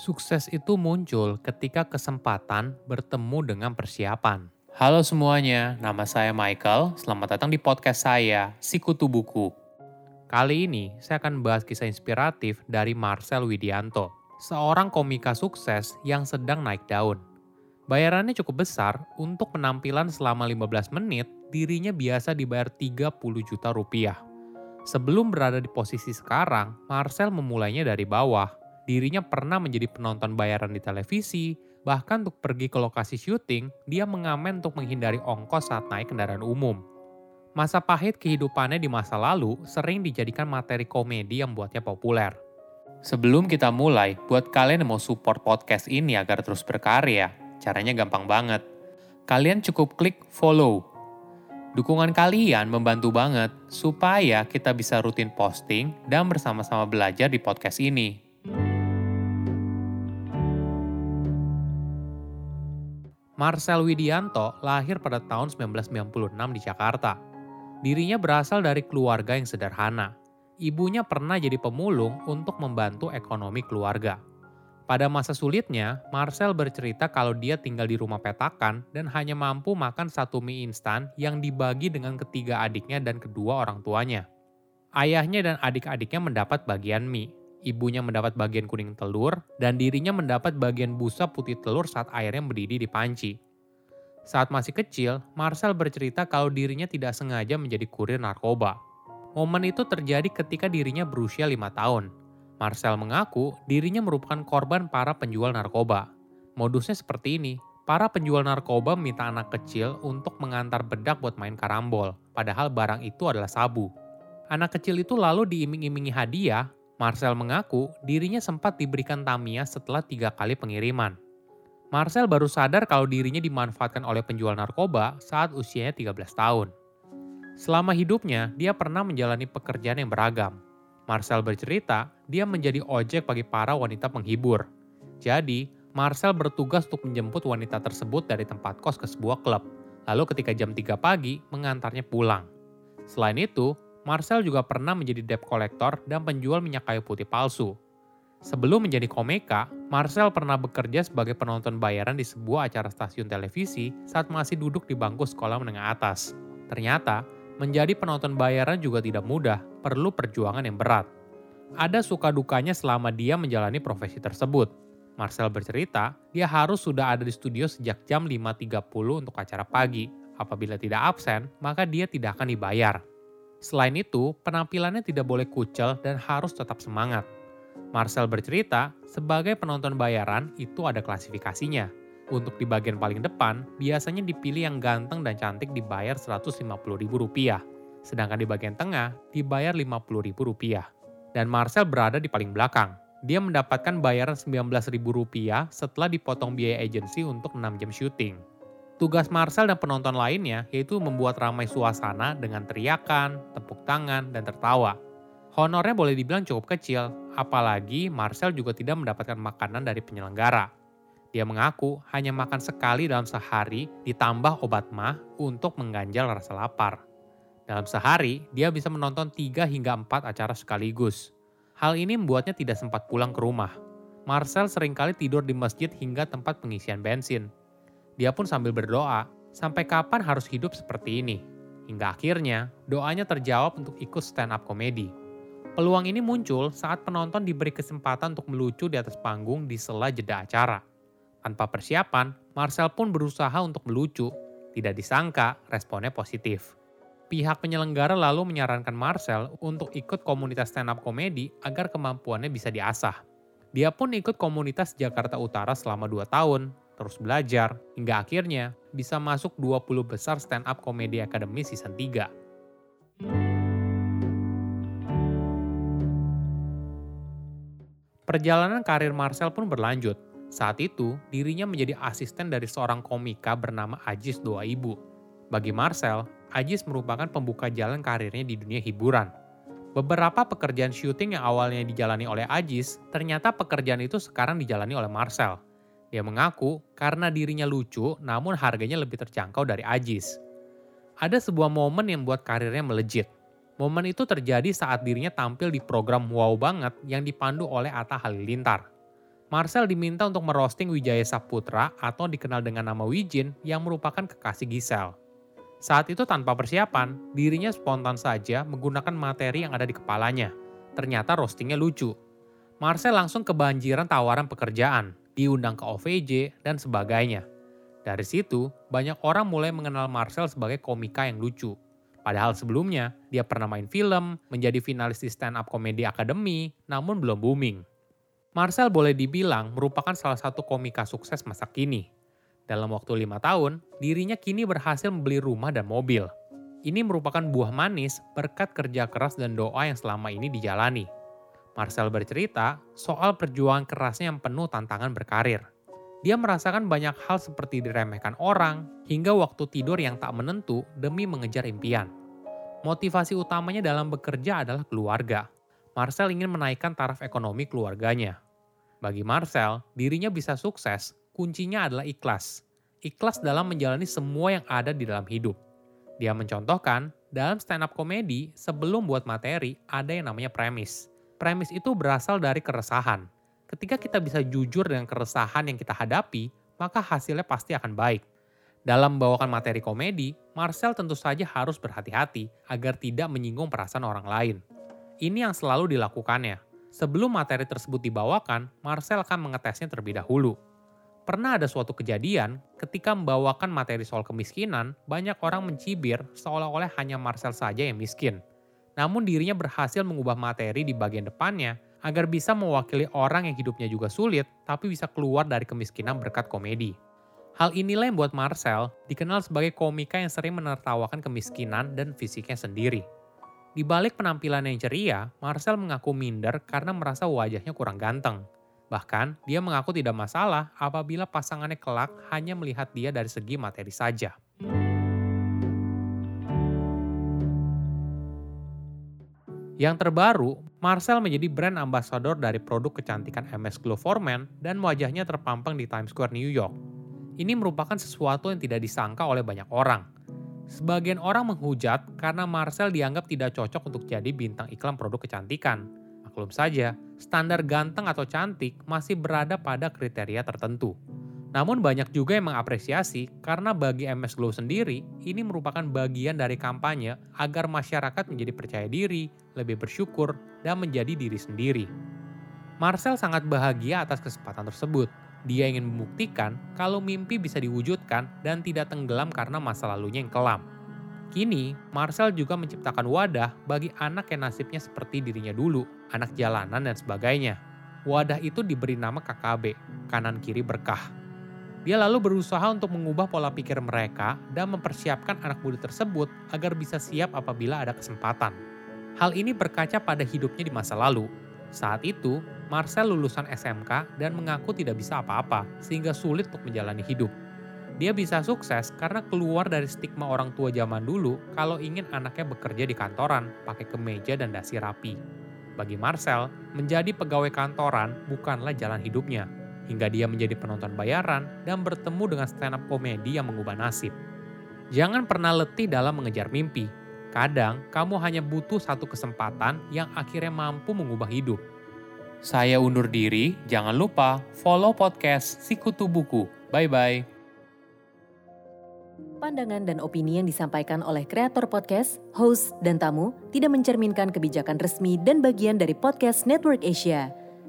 Sukses itu muncul ketika kesempatan bertemu dengan persiapan. Halo semuanya, nama saya Michael. Selamat datang di podcast saya, Sikutu Buku. Kali ini saya akan bahas kisah inspiratif dari Marcel Widianto, seorang komika sukses yang sedang naik daun. Bayarannya cukup besar untuk penampilan selama 15 menit, dirinya biasa dibayar 30 juta rupiah. Sebelum berada di posisi sekarang, Marcel memulainya dari bawah, dirinya pernah menjadi penonton bayaran di televisi, bahkan untuk pergi ke lokasi syuting, dia mengamen untuk menghindari ongkos saat naik kendaraan umum. Masa pahit kehidupannya di masa lalu sering dijadikan materi komedi yang buatnya populer. Sebelum kita mulai, buat kalian yang mau support podcast ini agar terus berkarya, caranya gampang banget. Kalian cukup klik follow. Dukungan kalian membantu banget supaya kita bisa rutin posting dan bersama-sama belajar di podcast ini. Marcel Widianto lahir pada tahun 1996 di Jakarta. Dirinya berasal dari keluarga yang sederhana. Ibunya pernah jadi pemulung untuk membantu ekonomi keluarga. Pada masa sulitnya, Marcel bercerita kalau dia tinggal di rumah petakan dan hanya mampu makan satu mie instan yang dibagi dengan ketiga adiknya dan kedua orang tuanya. Ayahnya dan adik-adiknya mendapat bagian mie, ibunya mendapat bagian kuning telur, dan dirinya mendapat bagian busa putih telur saat airnya mendidih di panci. Saat masih kecil, Marcel bercerita kalau dirinya tidak sengaja menjadi kurir narkoba. Momen itu terjadi ketika dirinya berusia lima tahun. Marcel mengaku dirinya merupakan korban para penjual narkoba. Modusnya seperti ini, para penjual narkoba meminta anak kecil untuk mengantar bedak buat main karambol, padahal barang itu adalah sabu. Anak kecil itu lalu diiming-imingi hadiah Marcel mengaku dirinya sempat diberikan Tamiya setelah tiga kali pengiriman. Marcel baru sadar kalau dirinya dimanfaatkan oleh penjual narkoba saat usianya 13 tahun. Selama hidupnya, dia pernah menjalani pekerjaan yang beragam. Marcel bercerita, dia menjadi ojek bagi para wanita penghibur. Jadi, Marcel bertugas untuk menjemput wanita tersebut dari tempat kos ke sebuah klub. Lalu ketika jam 3 pagi, mengantarnya pulang. Selain itu, Marcel juga pernah menjadi debt collector dan penjual minyak kayu putih palsu. Sebelum menjadi komeka, Marcel pernah bekerja sebagai penonton bayaran di sebuah acara stasiun televisi saat masih duduk di bangku sekolah menengah atas. Ternyata, menjadi penonton bayaran juga tidak mudah, perlu perjuangan yang berat. Ada suka dukanya selama dia menjalani profesi tersebut. Marcel bercerita, dia harus sudah ada di studio sejak jam 5.30 untuk acara pagi. Apabila tidak absen, maka dia tidak akan dibayar. Selain itu, penampilannya tidak boleh kucel dan harus tetap semangat. Marcel bercerita, sebagai penonton bayaran itu ada klasifikasinya. Untuk di bagian paling depan, biasanya dipilih yang ganteng dan cantik dibayar Rp150.000. Sedangkan di bagian tengah, dibayar Rp50.000. Dan Marcel berada di paling belakang. Dia mendapatkan bayaran Rp19.000 setelah dipotong biaya agensi untuk 6 jam syuting. Tugas Marcel dan penonton lainnya yaitu membuat ramai suasana dengan teriakan, tepuk tangan, dan tertawa. Honornya boleh dibilang cukup kecil, apalagi Marcel juga tidak mendapatkan makanan dari penyelenggara. Dia mengaku hanya makan sekali dalam sehari ditambah obat mah untuk mengganjal rasa lapar. Dalam sehari, dia bisa menonton 3 hingga 4 acara sekaligus. Hal ini membuatnya tidak sempat pulang ke rumah. Marcel sering kali tidur di masjid hingga tempat pengisian bensin. Dia pun sambil berdoa, sampai kapan harus hidup seperti ini? Hingga akhirnya, doanya terjawab untuk ikut stand-up komedi. Peluang ini muncul saat penonton diberi kesempatan untuk melucu di atas panggung di sela jeda acara. Tanpa persiapan, Marcel pun berusaha untuk melucu. Tidak disangka, responnya positif. Pihak penyelenggara lalu menyarankan Marcel untuk ikut komunitas stand up komedi agar kemampuannya bisa diasah. Dia pun ikut komunitas Jakarta Utara selama 2 tahun, terus belajar, hingga akhirnya bisa masuk 20 besar stand up komedi academy season 3. Perjalanan karir Marcel pun berlanjut. Saat itu, dirinya menjadi asisten dari seorang komika bernama Ajis Doa Ibu. Bagi Marcel, Ajis merupakan pembuka jalan karirnya di dunia hiburan. Beberapa pekerjaan syuting yang awalnya dijalani oleh Ajis, ternyata pekerjaan itu sekarang dijalani oleh Marcel. Dia mengaku karena dirinya lucu, namun harganya lebih terjangkau dari Ajis. Ada sebuah momen yang membuat karirnya melejit. Momen itu terjadi saat dirinya tampil di program Wow Banget yang dipandu oleh Atta Halilintar. Marcel diminta untuk merosting Wijaya Saputra atau dikenal dengan nama Wijin yang merupakan kekasih Gisel. Saat itu tanpa persiapan, dirinya spontan saja menggunakan materi yang ada di kepalanya. Ternyata roastingnya lucu. Marcel langsung kebanjiran tawaran pekerjaan, diundang ke OVJ, dan sebagainya. Dari situ, banyak orang mulai mengenal Marcel sebagai komika yang lucu. Padahal sebelumnya, dia pernah main film, menjadi finalis di Stand Up Comedy Academy, namun belum booming. Marcel boleh dibilang merupakan salah satu komika sukses masa kini. Dalam waktu lima tahun, dirinya kini berhasil membeli rumah dan mobil. Ini merupakan buah manis berkat kerja keras dan doa yang selama ini dijalani. Marcel bercerita soal perjuangan kerasnya yang penuh tantangan berkarir. Dia merasakan banyak hal seperti diremehkan orang, hingga waktu tidur yang tak menentu demi mengejar impian. Motivasi utamanya dalam bekerja adalah keluarga. Marcel ingin menaikkan taraf ekonomi keluarganya. Bagi Marcel, dirinya bisa sukses kuncinya adalah ikhlas. Ikhlas dalam menjalani semua yang ada di dalam hidup. Dia mencontohkan, dalam stand up komedi, sebelum buat materi, ada yang namanya premis. Premis itu berasal dari keresahan. Ketika kita bisa jujur dengan keresahan yang kita hadapi, maka hasilnya pasti akan baik. Dalam membawakan materi komedi, Marcel tentu saja harus berhati-hati agar tidak menyinggung perasaan orang lain. Ini yang selalu dilakukannya. Sebelum materi tersebut dibawakan, Marcel akan mengetesnya terlebih dahulu Pernah ada suatu kejadian ketika membawakan materi soal kemiskinan, banyak orang mencibir seolah-olah hanya Marcel saja yang miskin. Namun dirinya berhasil mengubah materi di bagian depannya agar bisa mewakili orang yang hidupnya juga sulit tapi bisa keluar dari kemiskinan berkat komedi. Hal inilah yang membuat Marcel dikenal sebagai komika yang sering menertawakan kemiskinan dan fisiknya sendiri. Di balik penampilan yang ceria, Marcel mengaku minder karena merasa wajahnya kurang ganteng. Bahkan, dia mengaku tidak masalah apabila pasangannya kelak hanya melihat dia dari segi materi saja. Yang terbaru, Marcel menjadi brand ambassador dari produk kecantikan MS Glow for Men dan wajahnya terpampang di Times Square New York. Ini merupakan sesuatu yang tidak disangka oleh banyak orang. Sebagian orang menghujat karena Marcel dianggap tidak cocok untuk jadi bintang iklan produk kecantikan. Maklum saja, standar ganteng atau cantik masih berada pada kriteria tertentu. Namun banyak juga yang mengapresiasi karena bagi MS Glow sendiri, ini merupakan bagian dari kampanye agar masyarakat menjadi percaya diri, lebih bersyukur, dan menjadi diri sendiri. Marcel sangat bahagia atas kesempatan tersebut. Dia ingin membuktikan kalau mimpi bisa diwujudkan dan tidak tenggelam karena masa lalunya yang kelam. Kini, Marcel juga menciptakan wadah bagi anak yang nasibnya seperti dirinya dulu, anak jalanan dan sebagainya. Wadah itu diberi nama KKB, kanan kiri berkah. Dia lalu berusaha untuk mengubah pola pikir mereka dan mempersiapkan anak muda tersebut agar bisa siap apabila ada kesempatan. Hal ini berkaca pada hidupnya di masa lalu. Saat itu, Marcel lulusan SMK dan mengaku tidak bisa apa-apa, sehingga sulit untuk menjalani hidup. Dia bisa sukses karena keluar dari stigma orang tua zaman dulu kalau ingin anaknya bekerja di kantoran, pakai kemeja dan dasi rapi. Bagi Marcel, menjadi pegawai kantoran bukanlah jalan hidupnya, hingga dia menjadi penonton bayaran dan bertemu dengan stand-up komedi yang mengubah nasib. Jangan pernah letih dalam mengejar mimpi. Kadang, kamu hanya butuh satu kesempatan yang akhirnya mampu mengubah hidup. Saya undur diri, jangan lupa follow podcast Sikutu Buku. Bye-bye. Pandangan dan opini yang disampaikan oleh kreator podcast, host, dan tamu tidak mencerminkan kebijakan resmi dan bagian dari podcast Network Asia.